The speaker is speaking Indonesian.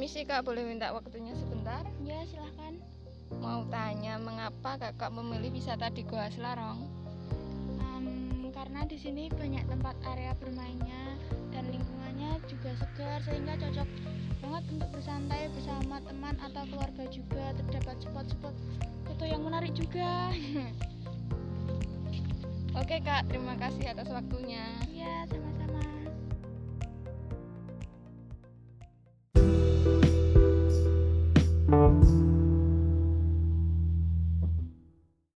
Permisi kak, boleh minta waktunya sebentar? Ya silahkan. Mau tanya mengapa kakak memilih wisata di Goa Selarong? Um, karena di sini banyak tempat area bermainnya dan lingkungannya juga segar sehingga cocok banget untuk bersantai bersama teman atau keluarga juga. Terdapat spot-spot foto yang menarik juga. Oke kak, terima kasih atas waktu